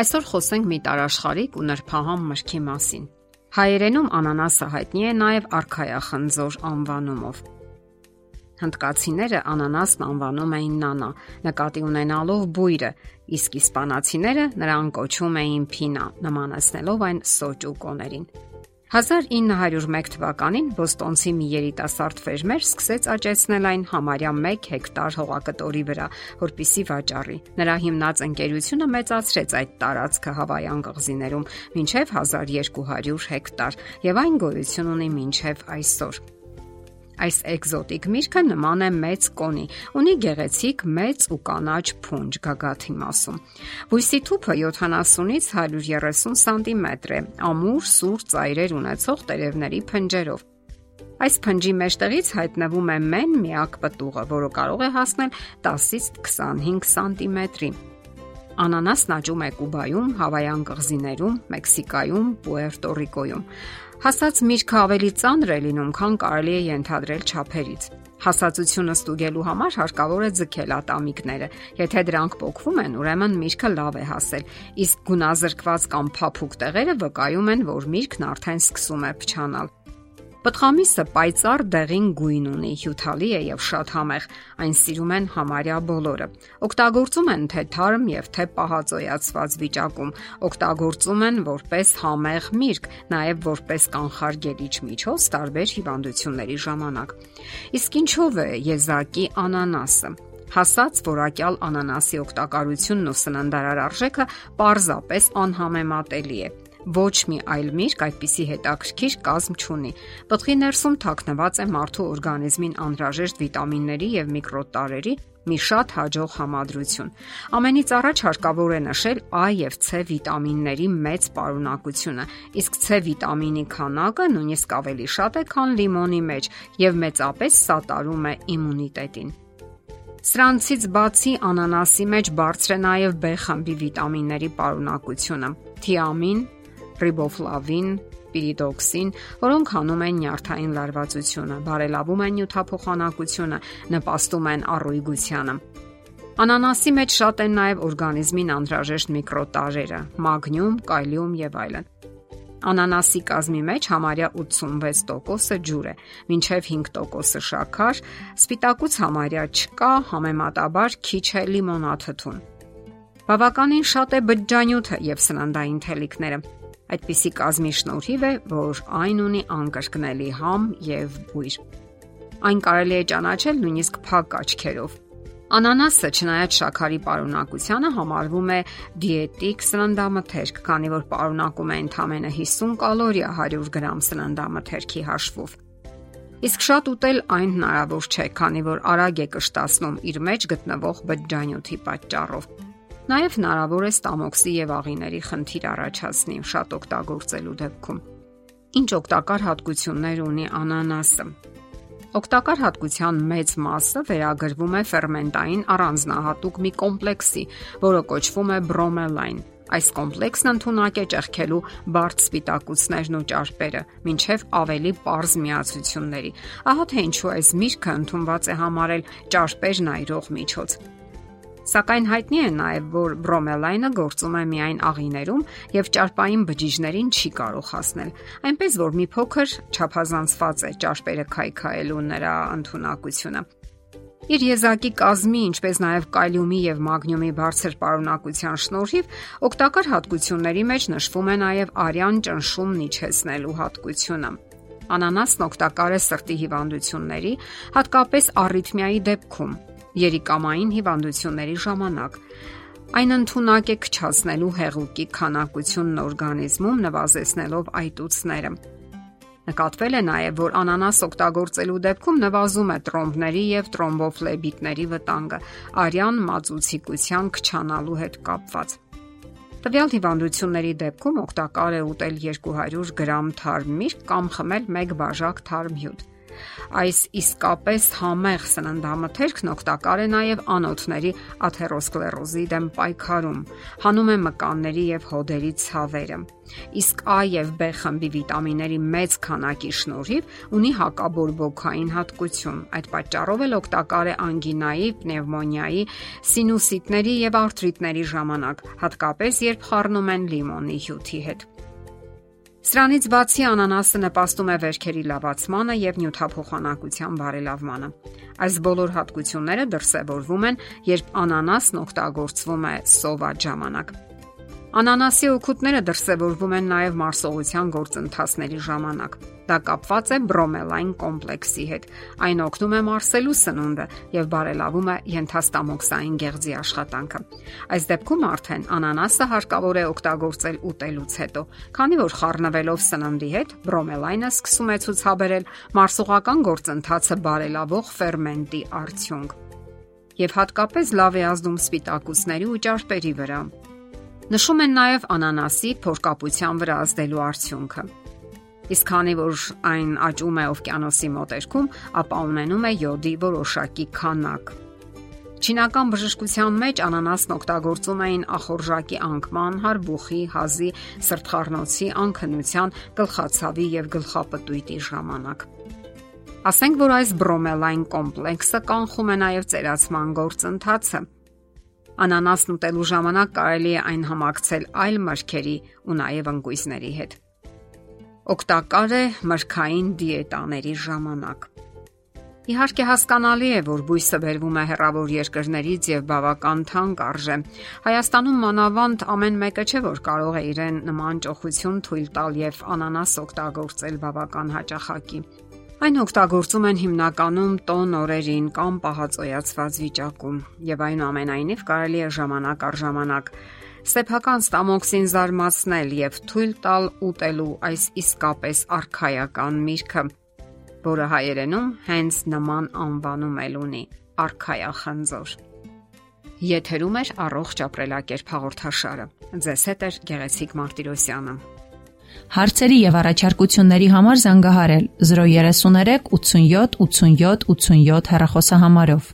Այսօր խոսենք մի տարաշխարիկ ու նրբահամ մրգի մասին։ Հայերենում անանասը հայտնի է նաև արքայախնձոր անվանումով։ Հնդկացիները անանասն անվանում էին նանա, նկատի ունենալով բույրը, իսկ իսպանացիները նրան կոչում էին փինա, նմանացնելով այն սոճուկոներին։ 1901 թվականին Բոստոնցի մի երիտասարդ ֆերմեր սկսեց աճեցնել այն համարյա 1 հեկտար հողակտորի վրա, որպիսի վաճառի։ Նրա հիմնած ընկերությունը մեծացրեց այդ տարածքը Հավայան կղզիներում մինչև 1200 հեկտար եւ այն գոյություն ունի մինչև այսօր։ Այս էկզոտիկ միրգը նման է մեծ կոնի, ունի գեղեցիկ մեծ ու կանաչ փունջ գագաթի մասում։ Բույսի թուփը 70-ից 130 սանտիմետր է, ամուր սուր ծայրեր ունեցող տերևների փնջերով։ Այս փնջի մեջտեղից հայտնվում է մեն միակ պտուղը, որը կարող է հասնել 10-ից 25 սանտիմետրի։ Անանասն աճում է Կուբայում, Հավայան կղզիներում, Մեքսիկայում, Պուերտո Ռիկոյում։ Հասած միրգը ավելի ծանր է լինում, քան կարելի է ենթադրել ճափերից։ Հասածությունը ստուգելու համար հարկավոր է ձգել ատամիկները։ Եթե դրանք փոկվում են, ուրեմն միրգը լավ է հասել, իսկ գունազրկված կամ փափուկ տեղերը վկայում են, որ միրգն արդեն սկսում է փչանալ։ Պտղամիսը պայծառ դեղին գույն ունի, հյութալի է եւ շատ համեղ։ Այն սիրում են համարյա բոլորը։ Օգտագործում են թե թարմ եւ թե պահածոյացված վիճակում։ Օգտագործում են որպես համեղ միրգ, նաեւ որպես կանխարգելիչ միջոց տարբեր հիվանդությունների ժամանակ։ Իսկ ինչով է եզակի անանասը։ Հասած որակյալ անանասի օգտակարությունն ու սննդարար արժեքը պարզապես անհամեմատելի է ոչ մի այլ միրգ այդպիսի հետաքրքիր կազմ չունի։ Պտղի ներսում թաքնված է մարդու օրգանիզմին անհրաժեշտ վիտամինների եւ միկրոտարերի մի շատ հաջող համադրություն։ Ամենից առաջ հարկավոր է նշել A եւ C վիտամինների մեծ պարունակությունը, իսկ C վիտամինի քանակը նույնիսկ ավելի շատ է, քան լիմոնի մեջ եւ մեծապես սատարում է իմունիտետին։ Սրանցից բացի անանասի մեջ բարձր է նաև B խմբի վիտամինների պարունակությունը՝ թիամին, ռիբոֆլավին, պիրիդոքսին, որոնք հանում են նյարդային լարվածությունը, բարելավում են նյութափոխանակությունը, նպաստում են առույգությանը։ Անանասի մեջ շատ են նաև օրգանիզմին անհրաժեշտ միկրոտարերը՝ մագնիում, կալիում եւ այլն։ Անանասի կազմի մեջ համարյա 86%-ը ջուր է, մինչև 5%-ը շաքար, սպիտակուց համարյա չկա, համեմատաբար քիչ է լիմոնաթթուն։ Բավականին շատ է բջջանյութը եւ սննդային թելիկները, Այդպիսի կազմի շնորհիվ է, որ այն ունի անկրկնելի համ եւ բույր։ Այն կարելի է ճանաչել նույնիսկ փակ աչքերով։ Անանասը, չնայած շաքարի պարունակությանը, համարվում է դիետիկ սննդամթերք, քանի որ պարունակում է ընդամենը 50 կալորիա 100 գրամ սննդամթերքի հաշվով։ Իսկ շատ ուտել այն հնարավոր չէ, քանի որ արագ է կշտացնում իր մեջ գտնվող բջջանյութի պատճառով։ Նաև հնարավոր է ստամոքսի եւ աղիների խնդիր առաջացնի շատ օգտագործելու դեպքում։ Ինչ օգտակար հատկություններ ունի անանասը։ Օգտակար հատկության մեծ մասը վերագրվում է ферментային առանձնահատուկ մի կոմպլեքսի, որը կոչվում է բրոմելայն։ Այս կոմպլեքսն ընդունակ է ճեղքելու բարձ սպիտակուցներն ու ճարպերը, ինչև ավելի པարզ միացությունների։ Ահա թե ինչու այս միրգը ընդունված է համարել ճարպերն այրող միջոց։ Սակայն հայտնի է նաև, որ բրոմելայնը գործում է միայն աղիներում եւ ճարպային բջիջներին չի կարող հասնել։ Այնպես որ մի փոքր չափազանցված է ճարպերը քայքայելու նրա ընտունակությունը։ Իր եզակի կազմի, ինչպես նաև կալիումի եւ մագնիումի բարձր պարունակության շնորհիվ օգտակար հատկությունների մեջ նշվում է նաև արյան ճնշումն իջեցնելու հատկությունը։ Անանասն օգտակար է սրտի հիվանդությունների, հատկապես առիթմիայի դեպքում, երիկամային հիվանդությունների ժամանակ։ Այն ընդունակ է քչացնելու հեղուկի քանակությունն օրգանիզմում, նվազեցնելով այտուցները։ Նկատվել է նաև, որ անանաս օգտագործելու դեպքում նվազում է տրոմբների եւ տրոմբոֆլեբիտների վտանգը արյան մածուցիկության քչանալու հետ կապված։ Տվյալ հիվանդությունների դեպքում օգտակար է ուտել 200 գրամ թարմ միրգ կամ խմել 1 բաժակ թարմ հյութ։ Այս իսկապես համեղ սննդամթերքն օգտակար է նաև անոթների աթերոսկլերոզի դեմ պայքարում, հանում է մկանների եւ հոդերի ցավերը։ Իսկ A եւ B խմբի վիտամինների մեծ քանակի շնորհիվ ունի հակաբորբոքային հատկություն։ Այդ պատճառով էլ օգտակար է անգինայի, պնևմոնիայի, սինուսիտների եւ արթրիտների ժամանակ, հատկապես երբ խառնում են լիմոնի հյութի հետ։ Սրանից բացի անանասը նպաստում է վերքերի լավացմանը եւ նյութափոխանակության բարելավմանը։ Այս բոլոր հատկությունները դրսևորվում են, երբ անանասն օգտագործվում է սոված ժամանակ։ Անանասի օգուտները դրսևորվում են նաև մարսողության գործընթացների ժամանակ։ Դա կապված է բրոմելային կոմպլեքսի հետ։ Այն օգնում է մարսելու սնունդը եւ բարելավում է ենթաստամոքսային գեղձի աշխատանքը։ Այս դեպքում արդեն անանասը հարկավոր է օգտագործել ուտելուց հետո, քանի որ խառնվելով սննդի հետ բրոմելայնը սկսում է ցուցաբերել մարսողական գործընթացը բարելավող фермենտի արդյունք։ Եվ հատկապես լավ է ազդում սպիտակուցների ու ճարպերի վրա։ Նշում են նաև անանասի փորկապության վրա ազդելու արդյունքը։ Իսկ քանի որ այն աճում է օվկիանոսի մոտերքում, ապա ունենում է յոդի որոշակի քանակ։ Չինական բժշկության մեջ անանասն օգտագործում էին ախորժակի անկման, հարբուխի, հազի, սրտխառնոցի, անքնության, գլխացավի եւ գլխապտույտի ժամանակ։ Ասենք որ այս բրոմելային կոմպլեքսը կանխում է նաև ծերացման գործընթացը Անանասն ուտելու ժամանակ կարելի է այն համակցել այլ մրգերի ու նաև ընկույզների հետ։ Օգտակար է մրգային դիետաների ժամանակ։ Իհարկե հասկանալի է, որ բույսը վերվում է հեռավոր երկրներից եւ բավական թանկ արժե։ Հայաստանում մանավանդ ամեն մեկը չէ, որ կարող է իրեն նման ճոխություն թույլ տալ եւ անանաս օգտագործել բավական հաճախակի։ Այն օգտագործում են հիմնականում տոն օրերին կամ պահածոյացված վիճակում եւ այնուամենայնիվ կարելի է ժամանակ առ ժամանակ սեփական ստամոքսին զարմացնել եւ թույլ տալ ուտելու այս իսկապես արխայական միրգը, որը հայերենում հենց նման անվանում էլ ունի՝ արխայախնձոր։ Եթերում է առողջ ապրելակերպ հաղորդաշարը։ Ձեզ հետ է Գեղեցիկ Մարտիրոսյանը։ Հարցերի եւ առաջարկությունների համար զանգահարել 033 87 87 87 հեռախոսահամարով։